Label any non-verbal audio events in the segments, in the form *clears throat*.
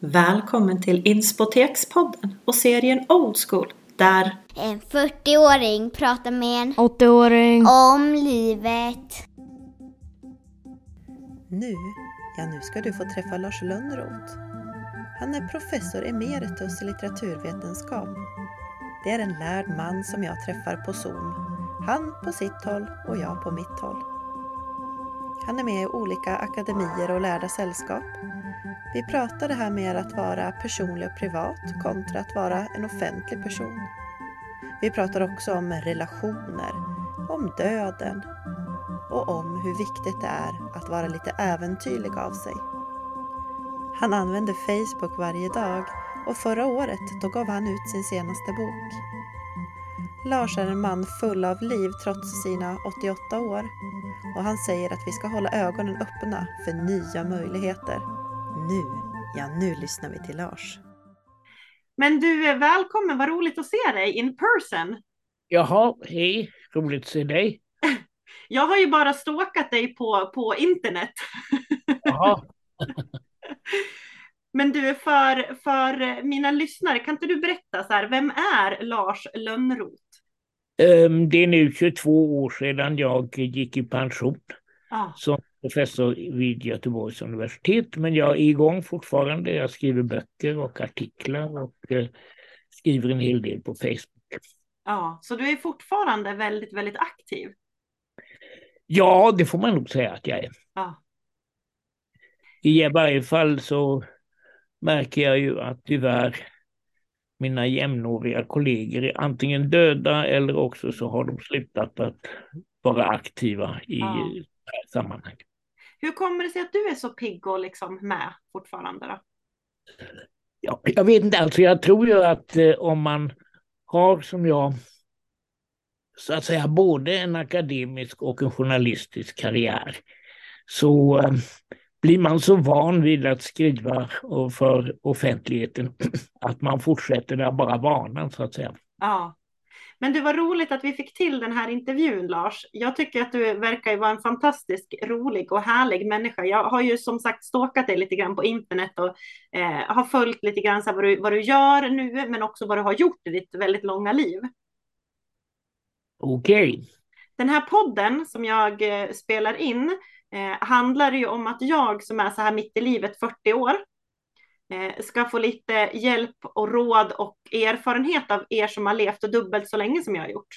Välkommen till Inspotekspodden och serien Old School där En 40-åring pratar med en 80-åring. om livet. Nu, ja nu ska du få träffa Lars Lönnroth. Han är professor emeritus i litteraturvetenskap. Det är en lärd man som jag träffar på Zoom. Han på sitt håll och jag på mitt håll. Han är med i olika akademier och lärda sällskap. Vi pratar det här med att vara personlig och privat kontra att vara en offentlig person. Vi pratar också om relationer, om döden och om hur viktigt det är att vara lite äventyrlig av sig. Han använder Facebook varje dag och förra året då gav han ut sin senaste bok. Lars är en man full av liv trots sina 88 år och han säger att vi ska hålla ögonen öppna för nya möjligheter. Nu, ja nu lyssnar vi till Lars. Men du är välkommen, vad roligt att se dig in person. Jaha, hej, roligt att se dig. *laughs* Jag har ju bara stalkat dig på, på internet. Jaha, *laughs* Men du, för, för mina lyssnare, kan inte du berätta så här, vem är Lars Lönnroth? Ehm, det är nu 22 år sedan jag gick i pension Ah, som professor vid Göteborgs universitet. Men jag är igång fortfarande. Jag skriver böcker och artiklar och eh, skriver en hel del på Facebook. ja, så du är fortfarande väldigt, väldigt aktiv. Ja, det får man nog säga att jag är. Ja, I varje fall så märker jag ju att tyvärr mina jämnåriga kollegor är antingen döda eller också så har de slutat att vara aktiva i Ja. det här sammanhanget. Hur kommer det sig att du är så pigg och liksom med fortfarande då? Ja, jag vet inte, alltså jag tror ju att eh, om man har som jag så att säga både en akademisk och en journalistisk karriär så eh, blir man så van vid att skriva för offentligheten *clears throat* att man fortsätter där bara vanan så att säga. Ja. Men det var roligt att vi fick till den här intervjun, Lars. Jag tycker att du verkar vara en fantastisk, rolig och härlig människa. Jag har ju som sagt stalkat dig lite grann på internet och eh, har följt lite grann så vad, du, vad du gör nu, men också vad du har gjort i ditt väldigt långa liv. Okej, Den här podden som jag eh, spelar in eh, handlar ju om att jag som är så här mitt i livet, 40 år, eh, ska få lite hjälp och råd och erfarenhet av er som har levt dubbelt så länge som jag har gjort.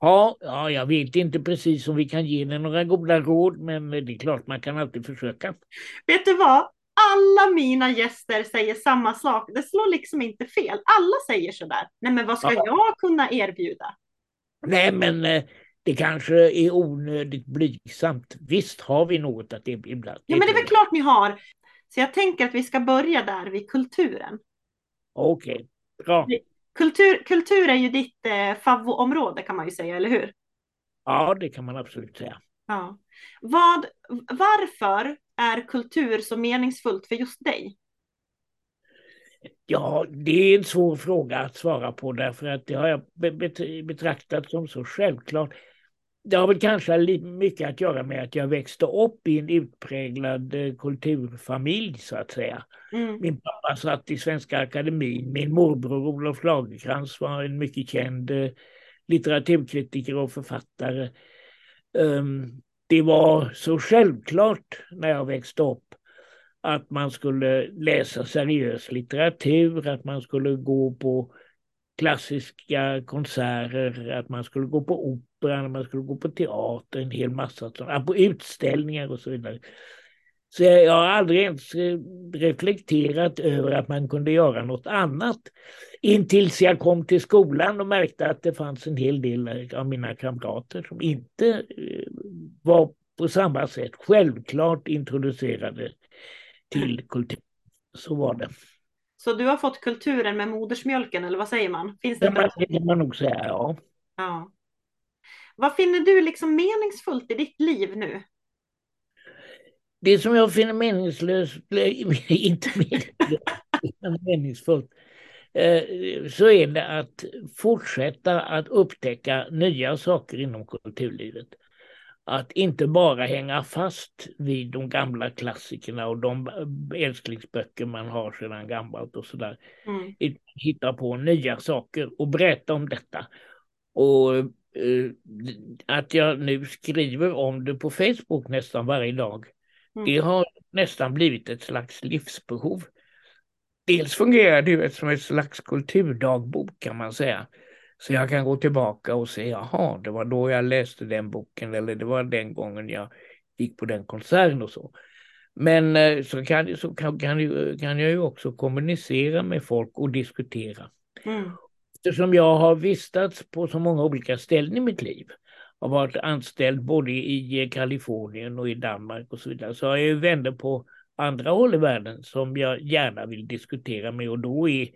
ja, ja, jag vet inte precis om vi kan ge dig några goda råd men det är klart man kan alltid försöka. Vet du vad? Alla mina gäster säger samma sak. Det slår liksom inte fel. Alla säger sådär. Nej, men vad ska Ja. jag kunna erbjuda? Nej, men eh, det kanske är onödigt blygsamt. Visst har vi något att erbjuda. Ja, men det är väl klart ni har. Så jag tänker att vi ska börja där vid kulturen. Okej, bra. Kultur, kultur är ju ditt eh, favoritområde kan man ju säga, eller hur? Ja, det kan man absolut säga. Ja. Vad, varför är kultur så meningsfullt för just dig? Ja, det är en svår fråga att svara på därför att det har jag be- bet- betraktat som så självklart. Det har väl kanske mycket att göra med att jag växte upp i en utpräglad eh, kulturfamilj så att säga. Mm. Min pappa satt i Svenska Akademin. Min morbror Olof Lagercrantz var en mycket känd eh, litteraturkritiker och författare. Ehm, det var så självklart när jag växte upp att man skulle läsa seriös litteratur, att man skulle gå på klassiska konserter, att man skulle gå på operan, att man skulle gå på teater, en hel massa sådana, på utställningar och så vidare. Så jag, har aldrig ens eh, reflekterat över att man kunde göra något annat. Intills jag kom till skolan och märkte att det fanns en hel del av mina kamrater som inte eh, var på samma sätt självklart introducerade till kultur. Så var det. Så du har fått kulturen med modersmjölken, eller vad säger man? Finns det Det man- det kan man nog säga, ja. Ja. Vad finner du liksom meningsfullt i ditt liv nu? Det som jag finner meningslöst, *laughs* inte meningslöst, *laughs* meningsfullt, eh, så är det att fortsätta att upptäcka nya saker inom kulturlivet. att inte bara hänga fast vid de gamla klassikerna och de älsklingsböcker man har sedan gammalt och sådär. Mm. Hitta på nya saker och berätta om detta. Och att jag nu skriver om det på Facebook nästan varje dag, mm. det har nästan blivit ett slags livsbehov. Dels fungerar det som ett slags kulturdagbok kan man säga. Så jag kan gå tillbaka och säga, jaha, det var då jag läste den boken eller det var den gången jag gick på den konserten och så. Men eh, så kan, så kan, kan, kan jag ju också kommunicera med folk och diskutera. Mm. Eftersom jag har vistats på så många olika ställen i mitt liv, har varit anställd både i Kalifornien och i Danmark och så vidare, så har jag ju vänner på andra håll i världen som jag gärna vill diskutera med och då är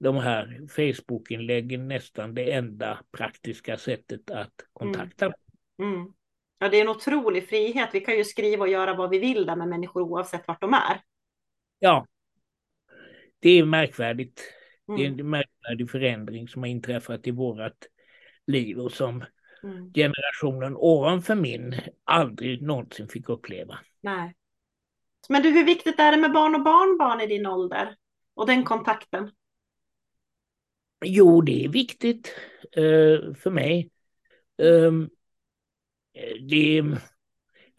de här Facebook-inläggen nästan det enda praktiska sättet att kontakta. Mm. Mm. Ja, det är en otrolig frihet. Vi kan ju skriva och göra vad vi vill där med människor oavsett vart de är. Ja, det är märkvärdigt. Mm. Det är en märkvärdig förändring som har inträffat i vårt liv och som mm. generationen ovanför min aldrig någonsin fick uppleva. Nej. Men du, hur viktigt är det med barn och barnbarn i din ålder och den kontakten? Jo, det är viktigt uh, för mig. Um, det,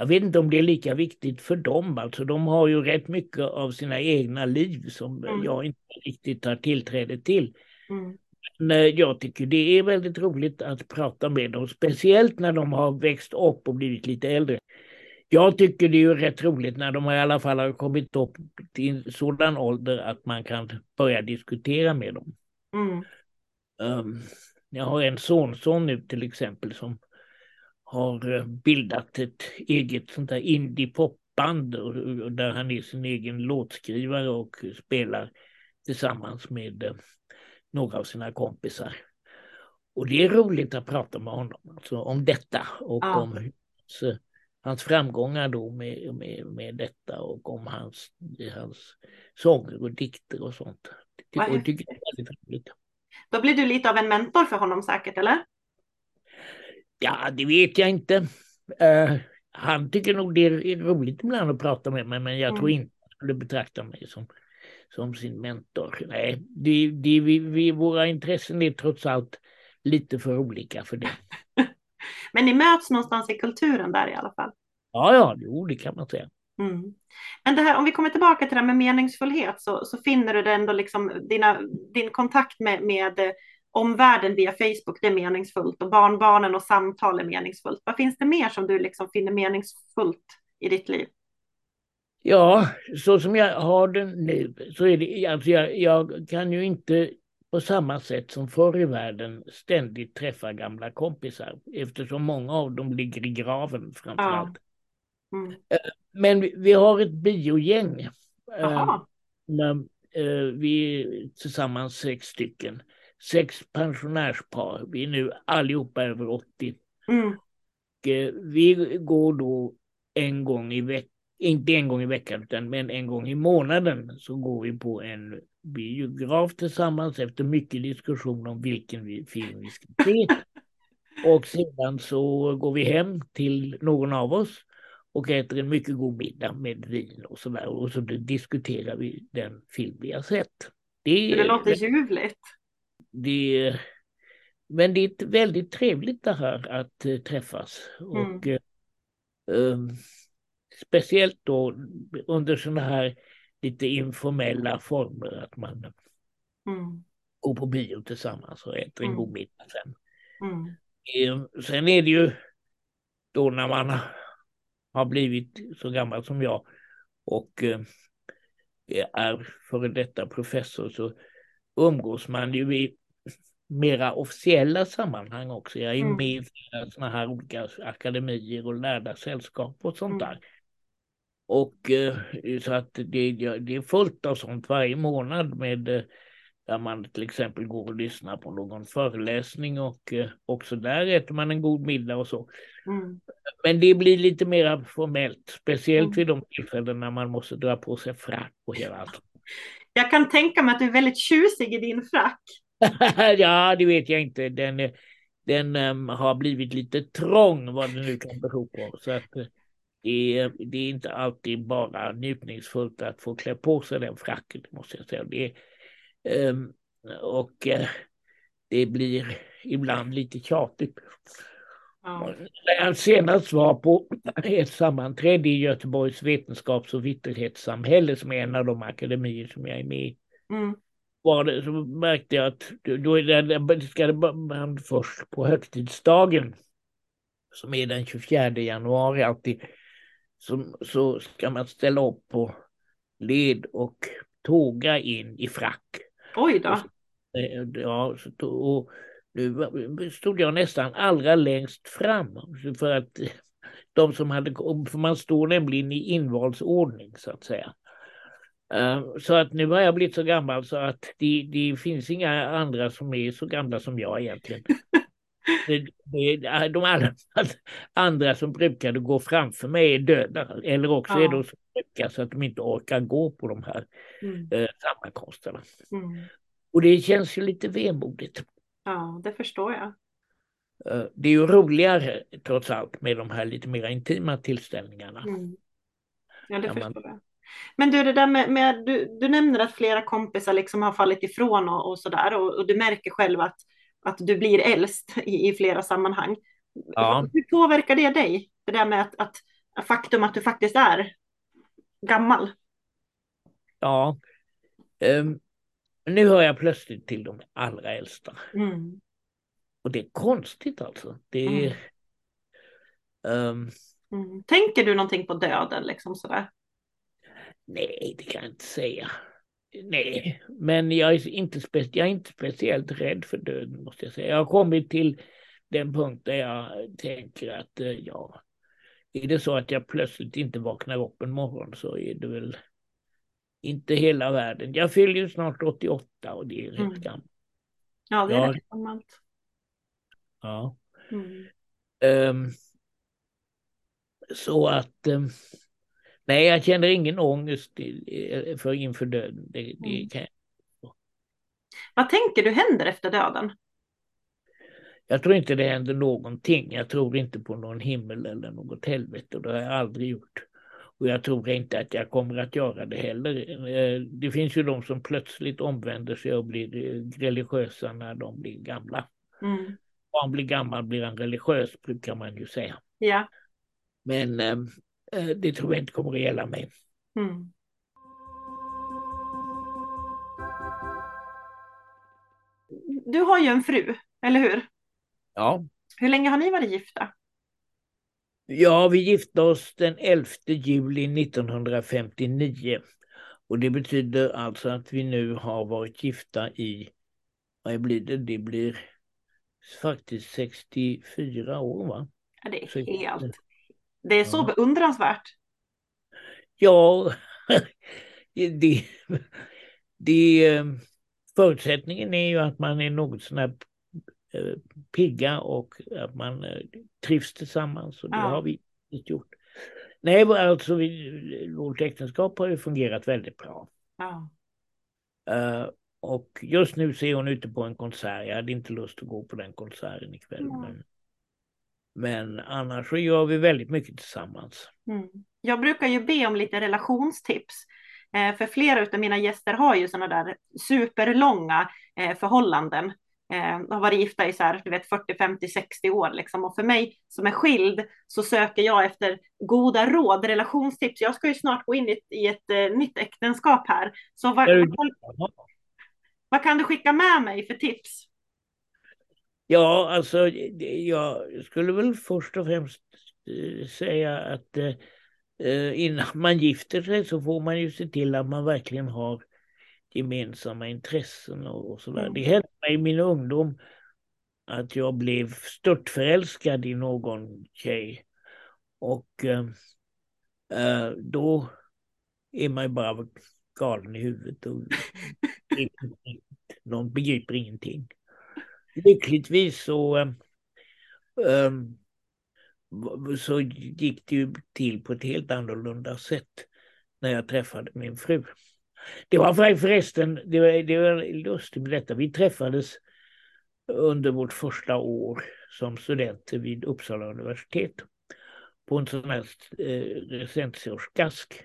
jag vet inte om det är lika viktigt för dem. Alltså, de har ju rätt mycket av sina egna liv som mm. jag inte riktigt har tillträde till. Mm. Men uh, jag tycker det är väldigt roligt att prata med dem, speciellt när de har växt upp och blivit lite äldre. Jag tycker det är rätt roligt när de i alla fall har kommit upp till sådan ålder att man kan börja diskutera med dem. Mm. Um, jag har en sonson nu till exempel som har eh, bildat ett eget sånt där indie-popband där han är sin egen låtskrivare och spelar tillsammans med eh, några av sina kompisar. Och det är roligt att prata med honom alltså, om detta och ja. om hans, eh, hans framgångar då med, med, med detta och om hans, hans sånger och dikter och sånt. Jag tycker det är väldigt roligt. Då blir du lite av en mentor för honom säkert, eller? Ja, det vet jag inte. Uh, han tycker nog det är roligt ibland att prata med mig, men jag mm. tror inte han skulle betrakta mig som, som sin mentor. Nej, det, det, vi, vi, våra intressen är trots allt lite för olika för det. *laughs* men ni möts någonstans i kulturen där i alla fall? Ja, ja, jo, det kan man säga. Mm. Men det här, om vi kommer tillbaka till det här med meningsfullhet så, så finner du det ändå liksom dina, din kontakt med, med omvärlden via Facebook, det är meningsfullt och barnbarnen och samtal är meningsfullt. Vad finns det mer som du liksom finner meningsfullt i ditt liv? Ja, så som jag har det nu så är det, alltså jag, jag kan ju inte på samma sätt som förr i världen ständigt träffa gamla kompisar eftersom många av dem ligger i graven framför allt. Ja. Mm. Eh, men vi, vi har ett biogäng. Aha. Eh, vi är tillsammans sex stycken. Sex pensionärspar. Vi är nu allihopa över 80. Mm. Eh, vi går då en gång i veckan, inte en gång i veckan, utan men en gång i månaden så går vi på en biograf tillsammans efter mycket diskussion om vilken film vi ska se. *laughs* Och sedan så går vi hem till någon av oss och äter en mycket god middag med vin och så där. Och så diskuterar vi den film vi har sett. Det, det låter ljuvligt. Det, men det är väldigt trevligt det här att uh, träffas. Mm. Och uh, Speciellt då under sådana här lite informella former att man mm. går på bio tillsammans och äter en mm. god middag sen. Ehm, sen är det ju då när man har blivit så gammal som jag och eh, är före detta professor så umgås man ju i mera officiella sammanhang också. Jag är mm. med i sådana här olika akademier och lärda sällskap och sånt mm. där. Och eh, så att det, det är fullt av sånt varje månad med eh, där man till exempel går och lyssnar på någon föreläsning och eh, också där äter man en god middag och så. Mm. Men det blir lite mer formellt, speciellt mm. vid de tillfällen när man måste dra på sig frack och hela allt. Jag kan tänka mig att du är väldigt tjusig i din frack. *laughs* ja, det vet jag inte. Den, den um, har blivit lite trång vad det nu kan bero på. Så att det är, det är inte alltid bara njutningsfullt att få klä på sig den fracken måste jag säga. Det, um, och uh, det blir ibland lite tjatigt. Ja. Senast var på *clears throat* ett sammanträde i Göteborgs vetenskaps och vitterhetssamhälle som är en av de akademier som jag är med i. Mm. Var det, så märkte jag att då är det, ska man först på högtidsdagen som är den 24 januari alltid så, så ska man ställa upp på led och tåga in i frack. Oj då. Ja, och nu stod jag nästan allra längst fram för att de som hade, för man står nämligen i invalsordning så att säga. Ehm, så att nu har jag blivit så gammal så att det, det finns inga andra som är så gamla som jag egentligen. *laughs* Det, det, de alla *laughs* andra som brukade gå framför mig är döda eller också ja. är de så sjuka så att de inte orkar gå på de här mm. eh, sammankomsterna. Mm. Och det känns ju lite vemodigt. Ja, det förstår jag. Eh, det är ju roligare trots allt med de här lite mer intima tillställningarna. Mm. Ja, det förstår man... jag. Men du, det där med, med du, du nämner att flera kompisar liksom har fallit ifrån och, och sådär och, och, du märker själv att, att du blir äldst *laughs* i, i flera sammanhang. Ja. Hur påverkar det dig? Det där med att, att faktum att du faktiskt är gammal. Ja. Um, nu hör jag plötsligt till de allra äldsta. Mm. Och det är konstigt alltså. Det är, mm. Um, mm. Tänker du någonting på döden liksom sådär? Nej, det kan jag inte säga. Nej, men jag är, inte jag är inte speciellt rädd för döden måste jag säga. Jag har kommit till den punkt där jag tänker att eh, ja, är det så att jag plötsligt inte vaknar upp en morgon så är det väl inte hela världen. Jag fyller ju snart 88 och det är rätt mm. gammalt. Ja, det är jag, rätt gammalt. Ja. Mm. Um, så att um, nej, jag känner ingen ångest eh, för inför döden. Det, det mm. kan jag. Vad tänker du händer efter döden? Jag tror inte det händer någonting. Jag tror inte på någon himmel eller något helvete. Det har jag aldrig gjort. Och jag tror inte att jag kommer att göra det heller. Eh, det finns ju de som plötsligt omvänder sig och blir eh, religiösa när de blir gamla. Mm. Barn blir gammal blir han religiös brukar man ju säga. Ja. Men äh, det tror jag inte kommer att gälla mig. Mm. Du har ju en fru, eller hur? Ja. Hur länge har ni varit gifta? Ja, vi gifte oss den 11 juli 1959. Och det betyder alltså att vi nu har varit gifta i, vad blir det, det blir faktiskt 64 år va? Ja, det är helt, det är så ja. beundransvärt. Ja, *laughs* det, det, förutsättningen är ju att man är något sånär Eh, pigga och att man eh, trivs tillsammans. Och det ja. har vi gjort. Nej, alltså vi, vårt äktenskap har ju fungerat väldigt bra. Ja. Uh, och just nu ser hon ute på en konsert. Jag hade inte lust att gå på den konserten ikväll. Mm. Men, men annars så gör vi väldigt mycket tillsammans. Mm. Jag brukar ju be om lite relationstips. Eh, för flera av mina gäster har ju sådana där superlånga eh, förhållanden eh, har varit gifta i så här, du vet 40, 50, 60 år liksom. Och för mig som är skild så söker jag efter goda råd, relationstips. Jag ska ju snart gå in i ett, i ett nytt äktenskap här. Så vad, vad kan du skicka med mig för tips? Ja, alltså jag skulle väl först och främst eh, säga att eh, eh, innan *laughs* man gifter sig så får man ju se till att man verkligen har gemensamma intressen och, och sådär. Mm. Det hände mig i min ungdom att jag blev störtförälskad i någon tjej. Och då är man ju bara galen i huvudet och *laughs* någon begriper ingenting. Lyckligtvis så, um, så gick det ju till på ett helt annorlunda sätt när jag träffade min fru. Det var förresten, det var, det var lustigt med detta, vi träffades under vårt första år som studenter vid Uppsala universitet på en sån här eh, recensorskask.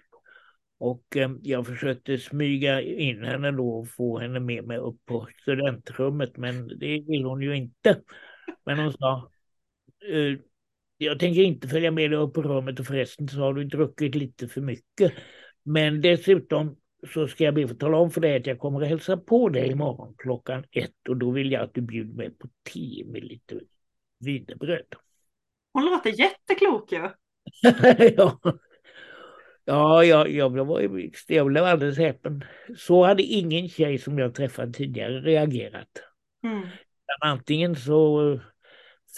Och eh, jag försökte smyga in henne då och få henne med mig upp på studentrummet men det vill hon ju inte. Men hon sa eh, jag tänker inte följa med dig upp på rummet och förresten så har du druckit lite för mycket. Men dessutom så ska jag be att få tala om för dig att jag kommer att hälsa på dig imorgon klockan ett och då vill jag att du bjuder mig på te med lite wienerbröd. Hon låter jätteklok ju. *laughs* ja. Ja, jag, jag, blev, jag blev alldeles häpen. Så hade ingen tjej som jag träffat tidigare reagerat. Mm. Antingen så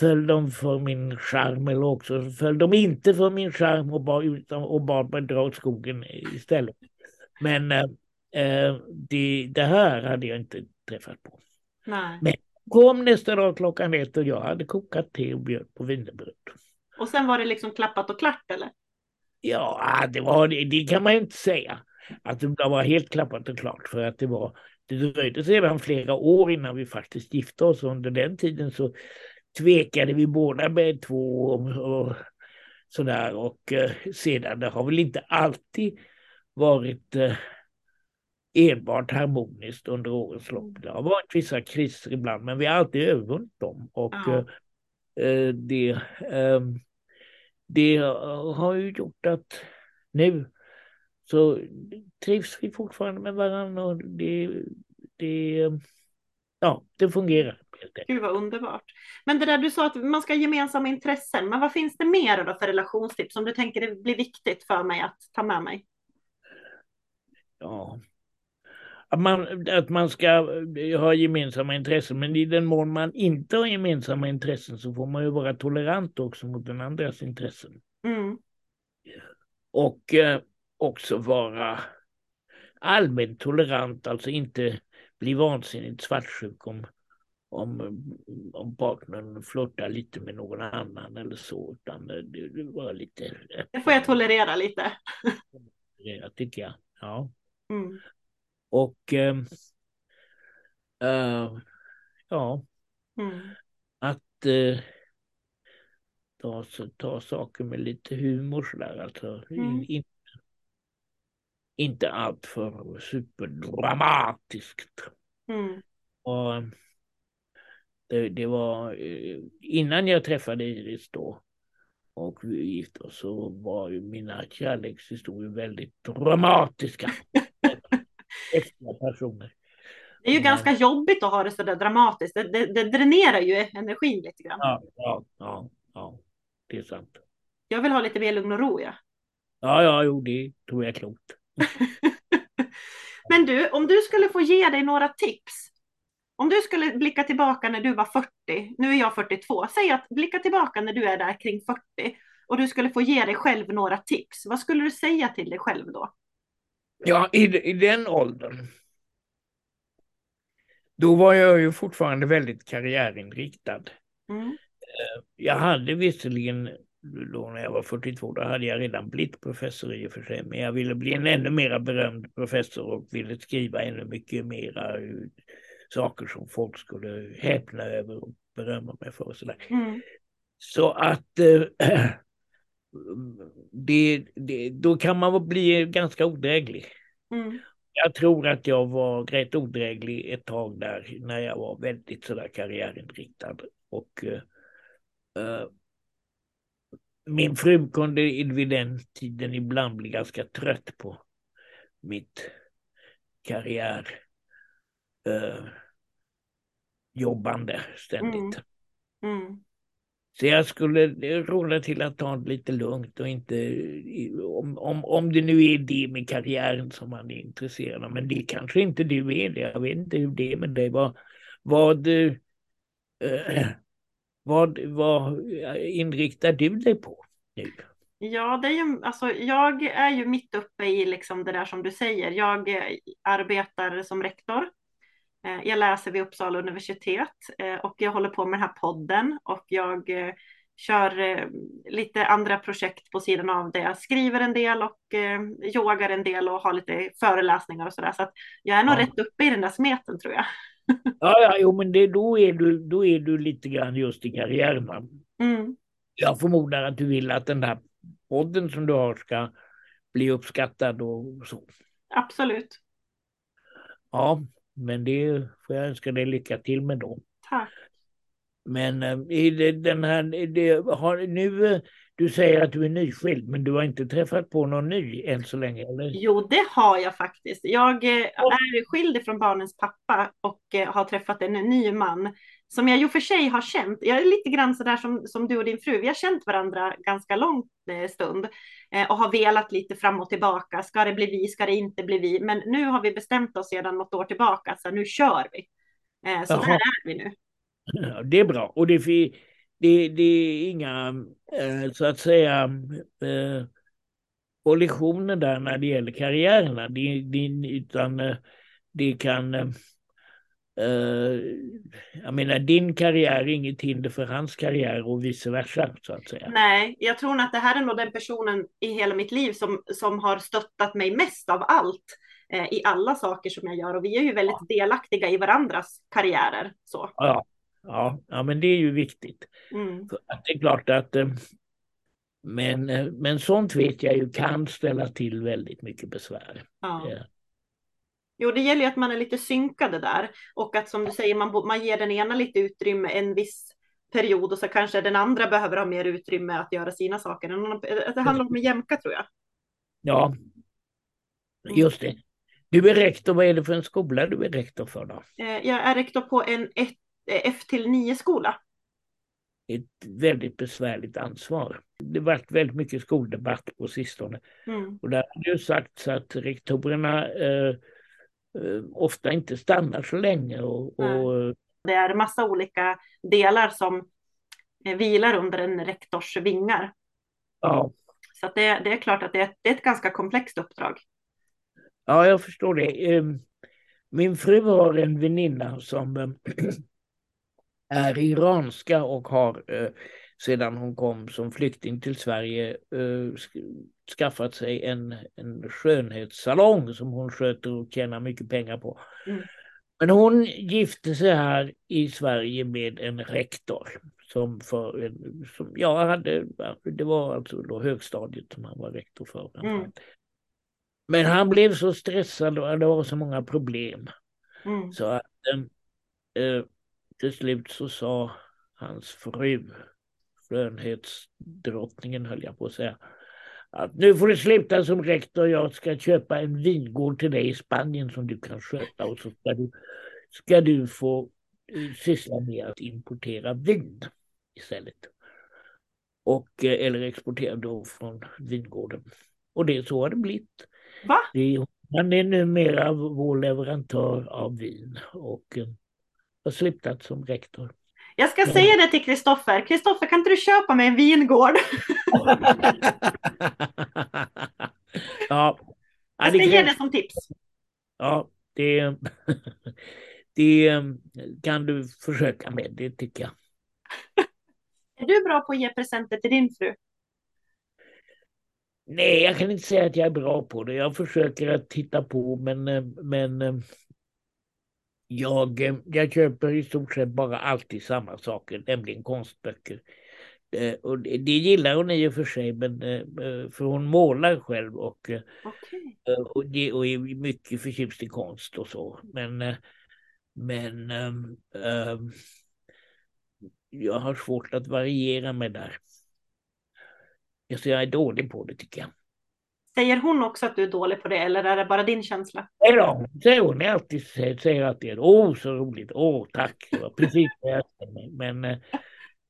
föll de för min charm eller också föll de inte för min charm och bad, och bad mig dra åt skogen istället. Men eh, det, det, här hade jag inte träffat på. Nej. Men kom nästa dag klockan ett och jag hade kokat te och bjöd på wienerbröd. Och sen var det liksom klappat och klart eller? Ja, det, var, det kan man inte säga. Att det var helt klappat och klart för att det var det dröjde sedan flera år innan vi faktiskt gifte oss. Under den tiden så tvekade vi båda med två och sådär. Och eh, sedan, det har väl inte alltid varit eh, enbart harmoniskt under årens lopp. Det har varit vissa kriser ibland, men vi har alltid övervunnit dem. Och ja. eh, det, eh, det har ju gjort att nu så trivs vi fortfarande med varandra och det, det, ja, det fungerar. Gud vad underbart. Men det där du sa att man ska ha gemensamma intressen, men vad finns det mer då för relationstips som du tänker det blir viktigt för mig att ta med mig? Ja, att man, att man ska ha gemensamma intressen, men i den mån man inte har gemensamma intressen så får man ju vara tolerant också mot den andras intressen. Mm. Och eh, också vara allmänt tolerant, alltså inte bli vansinnigt svartsjuk om, om, om partnern flörtar lite med någon annan eller så, utan det, det var lite... Det får jag tolerera lite. *laughs* Det tycker jag, ja. Mm. Och äh, äh, ja, mm. att äh, ta, ta saker med lite humor sådär alltså. Mm. In, inte allt för superdramatiskt. Mm. Och det, det, var innan jag träffade Iris då och vi gifte oss så var ju mina kärlekshistorier väldigt dramatiska. *laughs* Extra personer. Det är ju Men... ganska jobbigt att ha det så där dramatiskt. Det, det, det, dränerar ju energin lite grann. Ja, ja, ja, ja, det är sant. Jag vill ha lite mer lugn och ro, ja. Ja, ja, jo, det tror jag är klokt. *laughs* Men du, om du skulle få ge dig några tips. Om du skulle blicka tillbaka när du var 40, nu är jag 42, säg att blicka tillbaka när du är där kring 40 och du skulle få ge dig själv några tips. Vad skulle du säga till dig själv då? Ja, i, i den åldern. Då var jag ju fortfarande väldigt karriärinriktad. Mm. Eh, jag hade visserligen då när jag var 42, då hade jag redan blivit professor i och för sig, men jag ville bli en ännu mera berömd professor och ville skriva ännu mycket mera saker som folk skulle häpna över och berömma mig för och sådär. Mm. Så att äh, *clears throat* det, det, då kan man bli ganska odräglig. Mm. Jag tror att jag var rätt odräglig ett tag där när jag var väldigt sådär karriärinriktad. Och äh, min fru kunde vid den tiden ibland bli ganska trött på mitt karriär eh, jobbande ständigt. Mm. Mm. Så jag skulle råda till att ta det lite lugnt och inte, om, om, om det nu är det med karriären som man är intresserad av, men det kanske inte du är det, jag vet inte hur det är med dig. Vad, vad, äh, vad, vad eh, inriktar du dig på nu? Ja, det är ju, alltså, jag är ju mitt uppe i liksom det där som du säger. Jag eh, arbetar som rektor jag läser vid Uppsala universitet eh, och jag håller på med den här podden och jag eh, kör lite andra projekt på sidan av det. Jag skriver en del och yogar en del och har lite föreläsningar och sådär. Så att jag är nog ja. rätt uppe i den där smeten tror jag. *laughs* ja, ja, jo, men det, då, är du, då är du lite grann just i karriären. Mm. Jag förmodar att du vill att den där podden som du har ska bli uppskattad och så. Absolut. Ja, men det får jag önska dig lycka till med då. Tack. Men äh, den här, det, har, nu, eh, du säger att du är nyskild, men du har inte träffat på någon ny än så länge, eller? Jo, det har jag faktiskt. Jag eh, är skild från barnens pappa och har träffat en ny man som jag ju för sig har känt. Jag är lite grann så där som, som du och din fru. Vi har känt varandra ganska lång stund och har velat lite fram och tillbaka. Ska det bli vi? Ska det inte bli vi? Men nu har vi bestämt oss sedan något år tillbaka, så nu kör vi. Så Jaha. där är vi nu. Det är bra och det, det, det är inga eh, så att säga eh, kollisioner där när det gäller karriärerna. Det, det, utan eh, det kan jag menar din karriär är inget hinder för hans karriär och vice versa så att säga. Nej, jag tror att det här är nog den personen i hela mitt liv som, som har stöttat mig mest av allt eh, i alla saker som jag gör och vi är ju väldigt ja. delaktiga i varandras karriärer. Så. Ja, Ja, ja men det är ju viktigt. Mm. Att det är klart att eh, men, eh, men sånt vet jag ju kan ställa till väldigt mycket besvär. Ja. Jo, det gäller ju att man är lite synkade där och att som du säger, man, man ger den ena lite utrymme en viss period och så kanske den andra behöver ha mer utrymme att göra sina saker. Det handlar om att jämka tror jag. Ja, mm. just det. Du är rektor, vad är det för en skola du är rektor för då? Eh, jag är rektor på en Eh, F till 9-skola? Ett väldigt besvärligt ansvar. Det har varit väldigt mycket skoldebatt på sistone. Mm. Och där har det ju sagts att rektorerna eh, eh, ofta inte stannar så länge. Och, och... Det är massa olika delar som eh, vilar under en rektors vingar. Ja. Så det, det, är klart att det är, det är ett ganska komplext uppdrag. Ja, jag förstår det. Ehm, min fru har en väninna som *clears throat* är iranska och har eh, sedan hon kom som flykting till Sverige eh, skaffat sig en, en skönhetssalong som hon sköter och tjänar mycket pengar på. Mm. Men hon gifte sig här i Sverige med en rektor som för som jag hade, det var alltså då högstadiet som han var rektor för. Mm. Men han blev så stressad och det var så många problem. Mm. Så att äh, till slut så sa hans fru, skönhetsdrottningen höll jag på att säga, att nu får du sluta som rektor, jag ska köpa en vingård till dig i Spanien som du kan sköta och så ska du, ska du få eh, syssla med att importera vin istället. Och, eh, eller exportera då från vingården. Och det så har det blivit. Va? Det, han är numera vår leverantör av vin och eh, har slutat som rektor. Jag ska säga det till Kristoffer. Kristoffer, kan inte du köpa mig en vingård? *laughs* ja. Jag ska ge det som tips. Ja, det, *laughs* det kan du försöka med, det tycker jag. *laughs* Är du bra på att ge presenter till din fru? Nej, jag kan inte säga att jag är bra på det. Jag försöker att titta på, men, men jag, eh, jag köper i stort sett bara alltid samma saker, nämligen konstböcker. Eh, och det, gillar hon i och för sig, men, eh, för hon målar själv och, okay. och, det, och är mycket förtjust i konst och så. Men, men um, jag har svårt att variera mig där. Så jag är dålig på det tycker jag. Säger hon också att du är dålig på det eller är det bara din känsla? Nej då, säger hon alltid, säger alltid åh så roligt, åh tack, det var precis det jag känner. Men eh, jag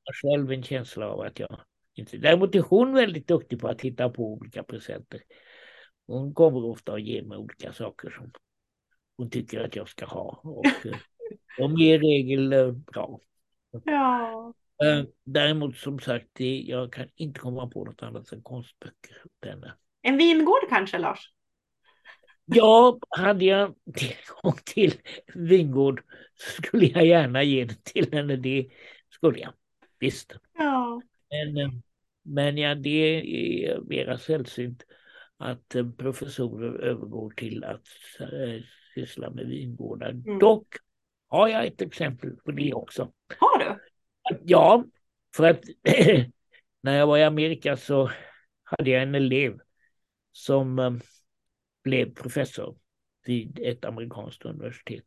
har själv en känsla av att jag inte... Däremot är hon väldigt duktig på att hitta på olika presenter. Hon kommer ofta att ge mig olika saker som hon tycker att jag ska ha. Och eh, de är i regel eh, bra. Ja. Däremot som sagt, jag kan inte komma på något annat än konstböcker. Den en vingård kanske, Lars? Ja, hade jag *laughs* tillgång till vingård skulle jag gärna ge det till henne. Det skulle jag. Visst. Ja. Men, eh, men ja, det är mera sällsynt att eh, professorer övergår till att äh, syssla med vingårdar. Mm. Dock har jag ett exempel på det också. Har du? Ja, för att *clears throat* när jag var i Amerika så hade jag en elev som eh, blev professor vid ett amerikanskt universitet.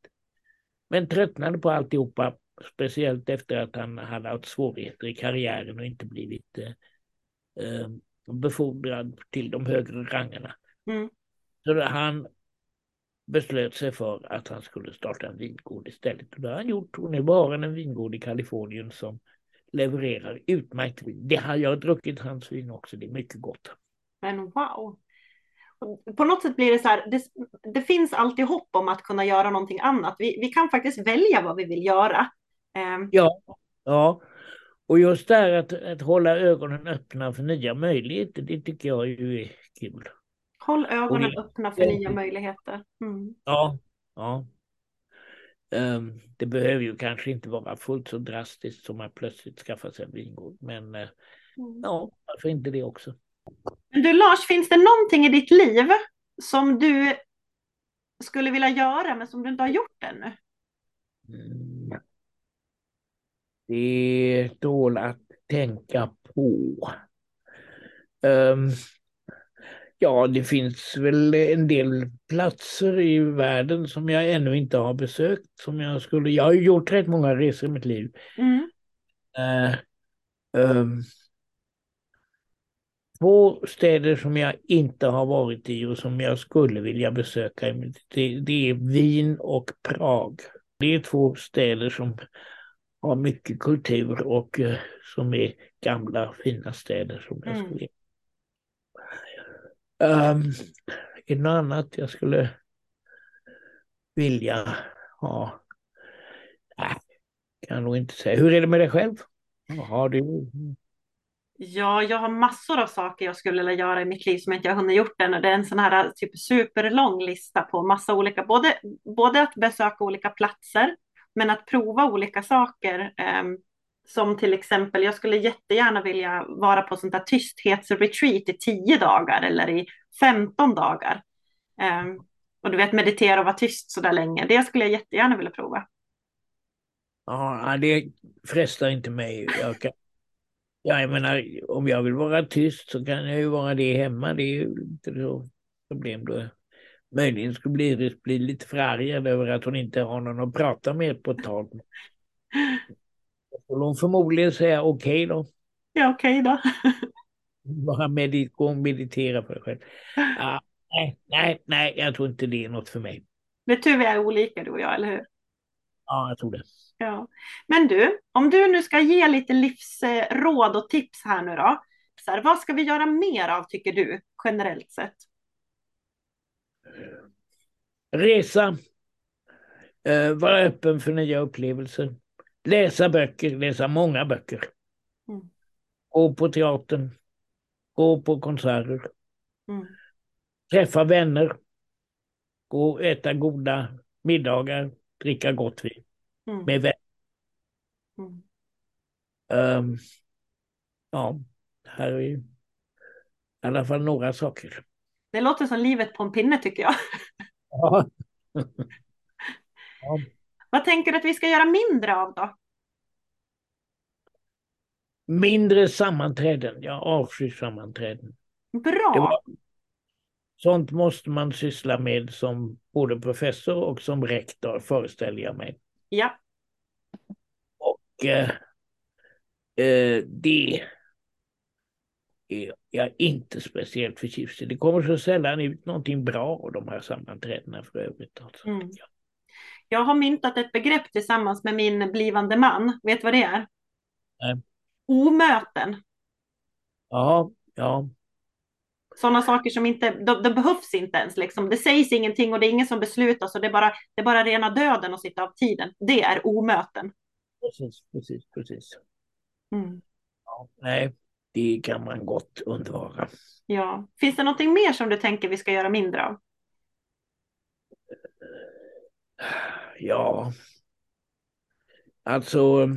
Men tröttnade på alltihopa, speciellt efter att han hade haft svårigheter i karriären och inte blivit eh, eh befordrad till de högre rangerna. Mm. Så han beslöt sig för att han skulle starta en vingård istället. Och det har han gjort och nu har han en vingård i Kalifornien som levererar utmärkt vin. Det har jag druckit hans vin också, det är mycket gott. Men wow! På något sätt blir det så här, det, det finns alltid hopp om att kunna göra någonting annat. Vi, vi kan faktiskt välja vad vi vill göra. Um... Ja, ja. Och just det här att, att hålla ögonen öppna för nya möjligheter, det tycker jag är kul. Håll ögonen det, öppna för nya möjligheter. Mm. Ja, ja. Um, det behöver ju kanske inte vara fullt så drastiskt som att plötsligt skaffa sig en vingård. Men uh, mm. ja, varför inte det också? Du Lars, finns det någonting i ditt liv som du skulle vilja göra men som du inte har gjort ännu? Mm. Det tål att tänka på. Um, Ja, det finns väl en del platser i världen som jag ännu inte har besökt. Som jag, skulle, jag har gjort rätt många resor i mitt liv. Mm. Uh, um, två städer som jag inte har varit i och som jag skulle vilja besöka, det, det är Wien och Prag. Det är två städer som har mycket kultur och uh, som är gamla fina städer som jag mm. skulle Um, är det något annat jag skulle vilja ha? Nej, kan jag nog inte säga. Hur är det med dig själv? Har du? Ja, jag har massor av saker jag skulle vilja göra i mitt liv som jag inte har hunnit gjort än. Och det är en sån här typ superlång lista på massa olika, både, både att besöka olika platser, men att prova olika saker. Um, som till exempel, jag skulle jättegärna vilja vara på sånt där tysthetsretreat i tio dagar eller i 15 dagar. Um, och du vet meditera och vara tyst så där länge. Det skulle jag jättegärna vilja prova. Ja, det frestar inte mig. Jag, kan, ja, jag menar, om jag vill vara tyst så kan jag ju vara det hemma. Det är ju inte så problem då. Möjligen skulle bli, bli lite förargad över att hon inte har någon att prata med på ett tag. skulle hon förmodligen säga okej okay då. Ja, okej okay då. Bara medit gå och meditera på dig själv. Ah, nej, nej, nej, jag tror inte det är något för mig. Det är tur vi är olika du och jag, eller hur? Ja, jag tror det. Ja. Men du, om du nu ska ge lite livsråd och tips här nu då. Så här, vad ska vi göra mer av tycker du, generellt sett? Resa. Uh, vara öppen för nya upplevelser. Läsa böcker, läsa många böcker. Mm. Gå på teatern. Gå på konserter. Mm. Träffa vänner. Gå och äta goda middagar. Dricka gott vin. Mm. Med vänner. Mm. Um, ja, här är i alla fall några saker. Det låter som livet på en pinne tycker jag. *laughs* Ja. ja. *laughs* Vad tänker du att vi ska göra mindre av då? Mindre sammanträden. Jag avskyr sammanträden. Bra. Var, sånt måste man syssla med som både professor och som rektor, föreställer jag mig. Ja. Och eh, eh, det är jag inte speciellt förtjust i. Det kommer så sällan ut någonting bra av de här sammanträdena för övrigt. Alltså. Mm. Jag har myntat ett begrepp tillsammans med min blivande man. Vet du vad det är? Nej. Omöten. Ja, ja. Sådana saker som inte, de, de, behövs inte ens liksom. Det sägs ingenting och det är ingen som beslutar så det är bara, det är bara rena döden att sitta av tiden. Det är omöten. Precis, precis, precis. Mm. Ja, nej, det kan man gott undvara. Ja. Finns det någonting mer som du tänker vi ska göra mindre av? Ja, alltså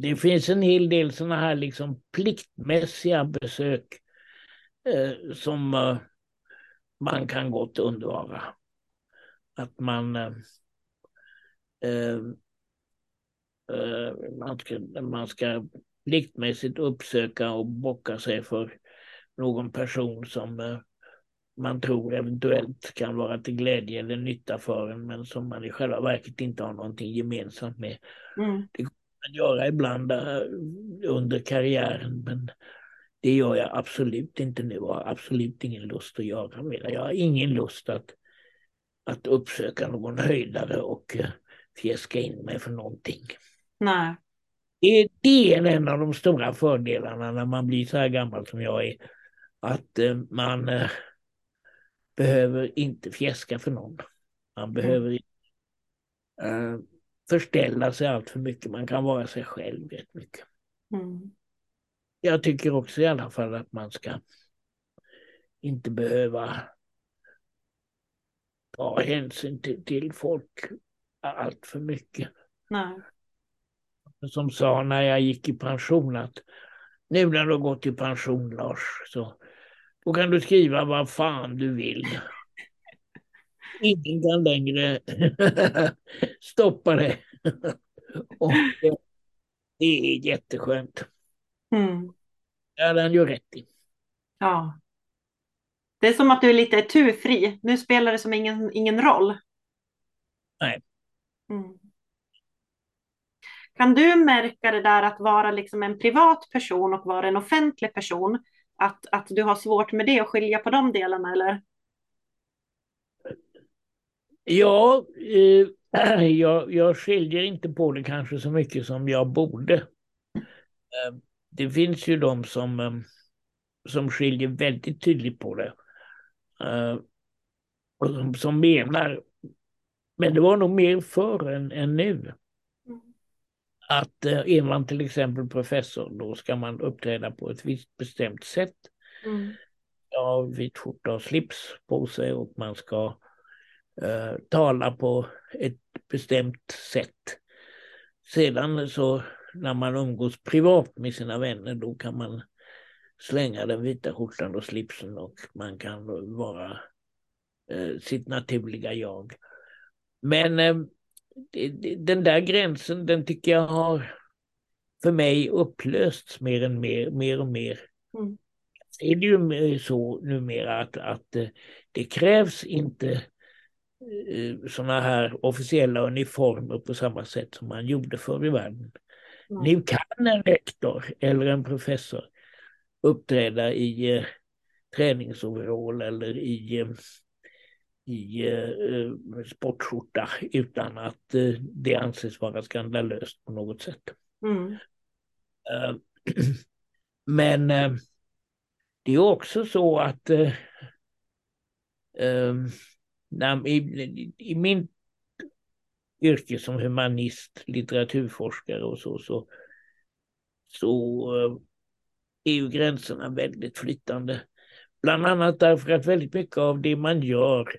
det finns en hel del sådana här liksom pliktmässiga besök eh, som eh, man kan gott undvara. Att man, eh, eh, eh, man, ska, man ska pliktmässigt uppsöka och bocka sig för någon person som eh, man tror eventuellt kan vara till glädje eller nytta för en men som man i själva verket inte har någonting gemensamt med. Mm. Det man göra ibland eh, under karriären men det gör jag absolut inte nu och har absolut ingen lust att göra mer. Jag har ingen lust att, att uppsöka någon höjdare och uh, fjäska in mig för någonting. Nej. Det, det är en av de stora fördelarna när man blir så här gammal som jag är. Att uh, man behöver inte fjäska för någon. Man mm. behöver inte uh, förställa sig allt för mycket. Man kan vara sig själv rätt mycket. Mm jag tycker också i alla fall att man ska inte behöva ta hänsyn till, till folk allt för mycket. Nej. Som sa när jag gick i pension att nu när du har gått i pension Lars så då kan du skriva vad fan du vill. Ingen kan längre *laughs* stoppa det. Och det är jätteskönt. Mm. Ja, den gör rätt i. Ja. Det är som att du är lite turfri. Nu spelar det som ingen, ingen roll. Nej. Mm. Kan du märka det där att vara liksom en privat person och vara en offentlig person? Att, att du har svårt med det och skilja på de delarna eller? Ja, eh, *clears throat* jag, jag skiljer inte på det kanske så mycket som jag borde. Eh, det finns ju de som, eh, som skiljer väldigt tydligt på det. Uh, och som, som menar, men det var nog mer förr än, än nu. Mm. Att uh, är man till exempel professor då ska man uppträda på ett visst bestämt sätt. Mm. Ja, vit skjorta och slips på sig och man ska uh, tala på ett bestämt sätt. Sedan så när man umgås privat med sina vänner då kan man slänga den vita skjortan och slipsen och man kan vara eh, sitt naturliga jag. Men eh, den där gränsen den tycker jag har för mig upplösts mer, än mer, mer och mer. Mm. Är det ju så numera att, att eh, det krävs inte eh, sådana här officiella uniformer på samma sätt som man gjorde förr i världen. Mm. Nu kan en rektor eller en professor uppträda i eh, träningsoverall eller i, eh, i eh, sportskjorta utan att eh, det anses vara skandalöst på något sätt. Mm. Uh, *clears throat* men eh, det är också så att eh, när, i, i, min yrke som humanist, litteraturforskare och så, så, så eh, är ju gränserna väldigt flytande. Bland annat därför att väldigt mycket av det man gör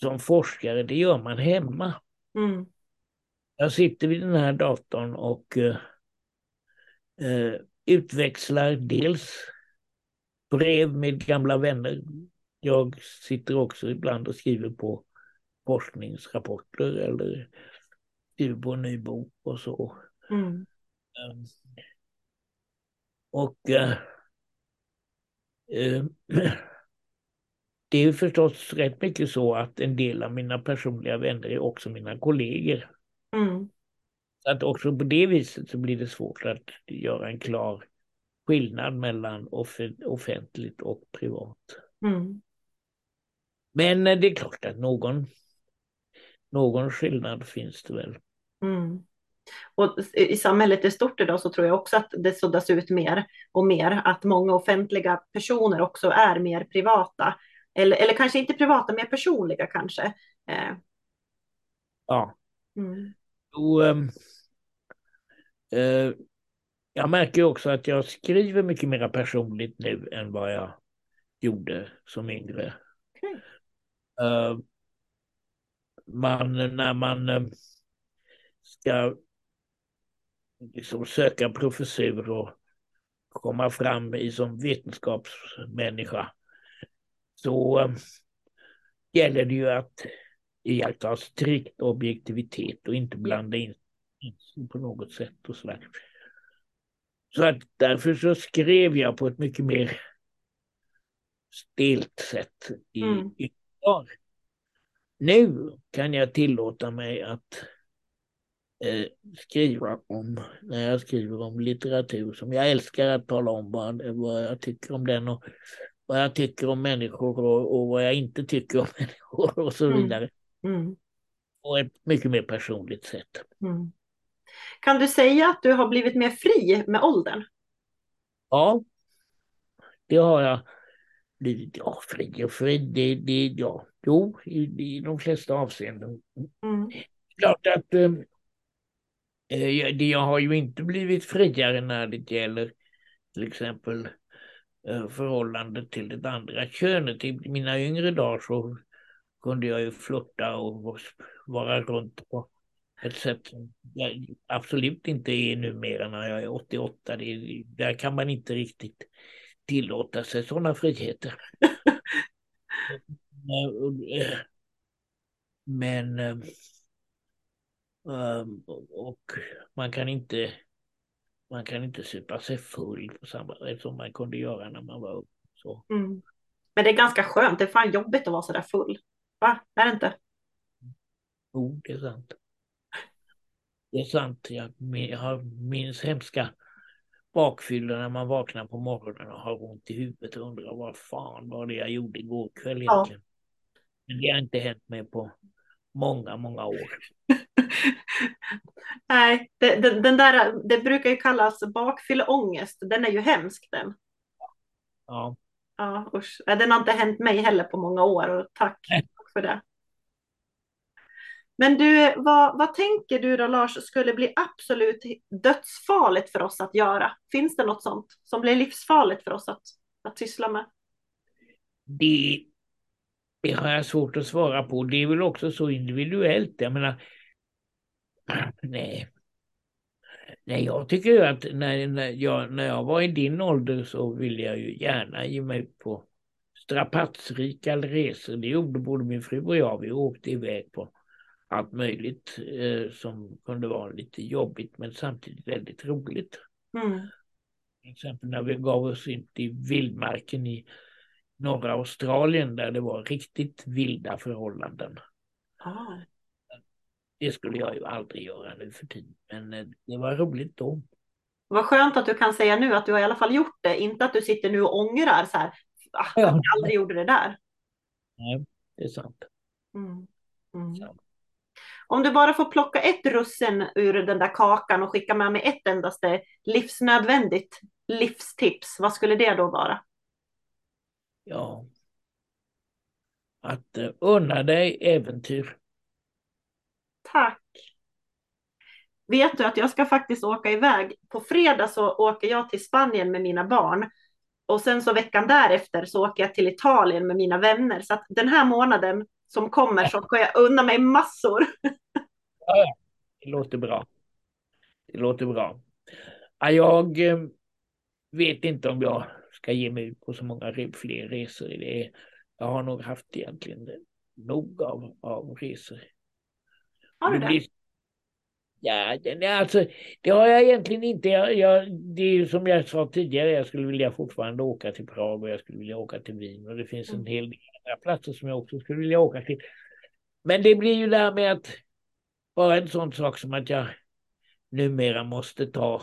som forskare, det gör man hemma. Mm. Jag sitter vid den här datorn och eh, eh utväxlar dels brev med gamla vänner. Jag sitter också ibland och skriver på forskningsrapporter eller skriver på en ny bok och så. Mm. Um, och uh, *clears throat* det är förstås rätt mycket så att en del av mina personliga vänner är också mina kollegor. Mm. Så att också på det viset så blir det svårt att göra en klar skillnad mellan off offentligt och privat. Mm. Men eh, det är klart att någon någon skillnad finns det väl. Mm. Och I samhället i stort idag så tror jag också att det suddas ut mer och mer, att många offentliga personer också är mer privata. Eller, eller kanske inte privata, mer personliga kanske. Eh. Ja. Mm. Och, ähm, äh, jag märker också att jag skriver mycket mer personligt nu än vad jag gjorde som yngre. Okay. Äh, man, när man eh, ska liksom söka professur och komma fram i som vetenskapsmänniska så äh, gäller det ju att iaktta strikt objektivitet och inte blanda in på något sätt och sådär. Så att därför så skrev jag på ett mycket mer stelt sätt i, mm. I Nu kan jag tillåta mig att eh, skriva om, när jag skriver om litteratur som jag älskar att tala om vad, vad jag tycker om den och vad jag tycker om människor och, och vad jag inte tycker om *laughs* människor och så mm. vidare. Mm. Mm. På ett mycket mer personligt sätt. Mm. Kan du säga att du har blivit mer fri med åldern? Ja, det har jag. Ja, fri och fri, det, det, ja, jo, i, i de flesta avseenden. Mm. Klart att eh, eh det, jag har ju inte blivit friare när det gäller till exempel eh, förhållandet till det andra könet. I mina yngre dagar så kunde jag ju flirta och vara runt på ett sätt som jag absolut inte är numera när jag är 88. Det, där kan man inte riktigt tillåta sig sådana friheter. *laughs* Men ehm, och man kan inte man kan inte supa sig full på samma sätt som man kunde göra när man var ung. Så. Mm. Men det är ganska skönt. Det är fan jobbigt att vara så där full. Va? Är det inte? Jo, det är sant. Det är sant. Jag, jag minns hemska bakfyllor när man vaknar på morgonen och har ont i huvudet och undrar vad fan var det jag gjorde igår kväll egentligen. Ja. Men det har inte hänt mig på många, många år. *laughs* Nej, det, den, den, där, det brukar ju kallas bakfylleångest. Den är ju hemsk den. Ja. Ja, usch. Den har inte hänt mig heller på många år och tack Nej. för det. Men du, vad, vad tänker du då Lars skulle bli absolut dödsfarligt för oss att göra? Finns det något sånt som blir livsfarligt för oss att, att syssla med? Det, det har jag svårt att svara på. Det är väl också så individuellt. Jag menar, *clears throat* nej. Nej, jag tycker ju att när, när, jag, när jag var i din ålder så ville jag ju gärna ge mig ut på strapatsrika resor. Det gjorde både min fru och jag. Vi åkte iväg på allt möjligt eh, som kunde vara lite jobbigt men samtidigt väldigt roligt. Mm. Till exempel när vi gav oss in i vildmarken i norra Australien där det var riktigt vilda förhållanden. Ah. Det skulle jag ju aldrig göra nu för tiden, men eh, det var roligt då. Vad skönt att du kan säga nu att du har i alla fall gjort det, inte att du sitter nu och ångrar så här, ah, jag aldrig gjorde det där. Nej, det är sant. Mm. Mm. Om du bara får plocka ett russin ur den där kakan och skicka med mig ett endaste livsnödvändigt livstips, vad skulle det då vara? Ja, att uh, unna dig äventyr. Tack. Vet du att jag ska faktiskt åka iväg. På fredag så åker jag till Spanien med mina barn. Och sen så veckan därefter så åker jag till Italien med mina vänner. Så att den här månaden som kommer så ska jag unna mig massor. *laughs* Ja, det låter bra. Det låter bra. jag eh, vet inte om jag ska ge mig ut på så många fler resor. Det jag har nog haft egentligen nog av, av resor. Har du det? Ja, alltså, det har jag egentligen inte. Jag, jag, det är som jag sa tidigare, jag skulle vilja fortfarande åka till Prag och jag skulle vilja åka till Wien och det finns en mm. hel del platser som jag också skulle vilja åka till. Men det blir ju där med att bara en sån sak som att jag numera måste ta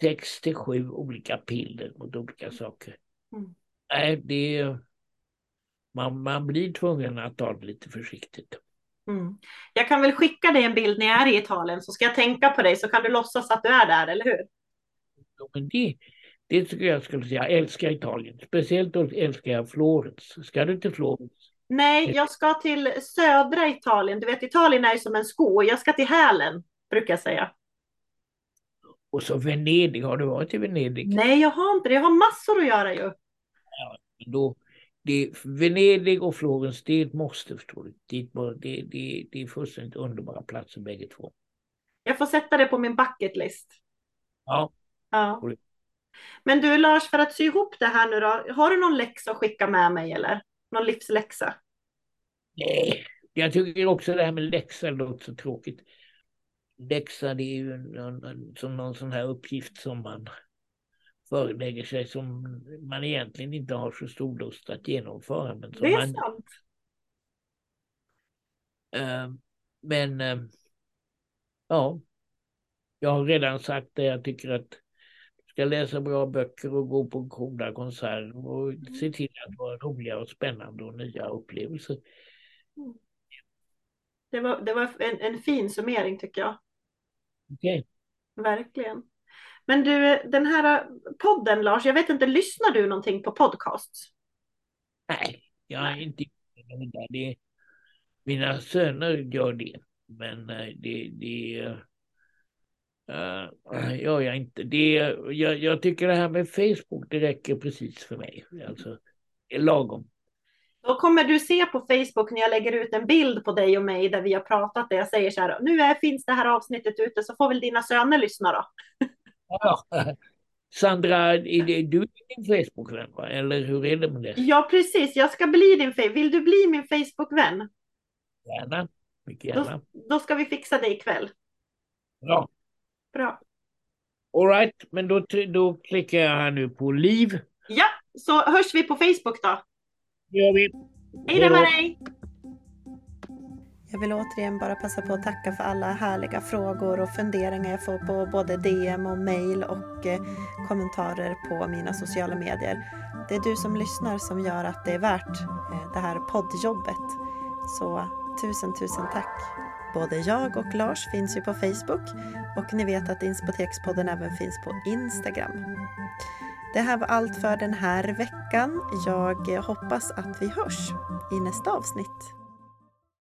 sex till sju olika piller mot olika saker. Mm. Nej, det man, man blir tvungen att ta det lite försiktigt. Mm. Jag kan väl skicka dig en bild när jag är i Italien så ska jag tänka på dig så kan du låtsas att du är där, eller hur? Ja, men det, det tycker jag skulle säga. Jag älskar Italien. Speciellt då älskar jag Florens. Ska du till Florens? Nej, jag ska till södra Italien. Du vet, Italien är som en sko. Jag ska till hälen, brukar jag säga. Och så Venedig. Har du varit i Venedig? Nej, jag har inte det. Jag har massor att göra ju. Ja, då, det, Venedig och Florens, det är ett måste förstår du. Det, det, det, det är fullständigt underbara platser bägge två. Jag får sätta det på min bucket list. Ja. ja. Men du Lars, för att sy ihop det här nu då, har du någon läxa att skicka med mig eller? Någon livsläxa? Nej, jag tycker också det här med läxa låter så tråkigt. Läxa det är ju en, som någon sån här uppgift som man förelägger sig som man egentligen inte har så stor lust att genomföra. Men som det är man, sant. Uh, men uh, ja, jag har redan sagt det. Jag tycker att ska läsa bra böcker och gå på coola konserter och mm. se till att vara roliga och spännande och nya upplevelser. Mm. Det var, det var en, en fin summering tycker jag. Okay. Verkligen. Men du, den här podden Lars, jag vet inte, lyssnar du någonting på podcasts? Nej, jag är inte det. Mina söner gör det, men eh, det, det uh, gör jag inte. Det, jag, jag tycker det här med Facebook, det räcker precis för mig. Alltså, lagom. Då kommer du se på Facebook när jag lägger ut en bild på dig och mig där vi har pratat där jag säger så här, nu är, finns det här avsnittet ute så får väl dina söner lyssna då. Ja. *laughs* Sandra, är du är din Facebook-vän va? Eller hur är det med det? Ja precis, jag ska bli din Facebook. Vill du bli min Facebook-vän? Gärna, mycket gärna. Då, då ska vi fixa det ikväll. Bra. Bra. Alright, men då, då klickar jag här nu på liv. Ja, så hörs vi på Facebook då. Det gör vi. Hej då med dig! Jag vill återigen bara passa på att tacka för alla härliga frågor och funderingar jag får på både DM och mail och eh, kommentarer på mina sociala medier. Det är du som lyssnar som gör att det är värt eh, det här poddjobbet. Så tusen, tusen tack! Både jag och Lars finns ju på Facebook och ni vet att Inspotekspodden även finns på Instagram. Det här var allt för den här veckan. Jag hoppas att vi hörs i nästa avsnitt.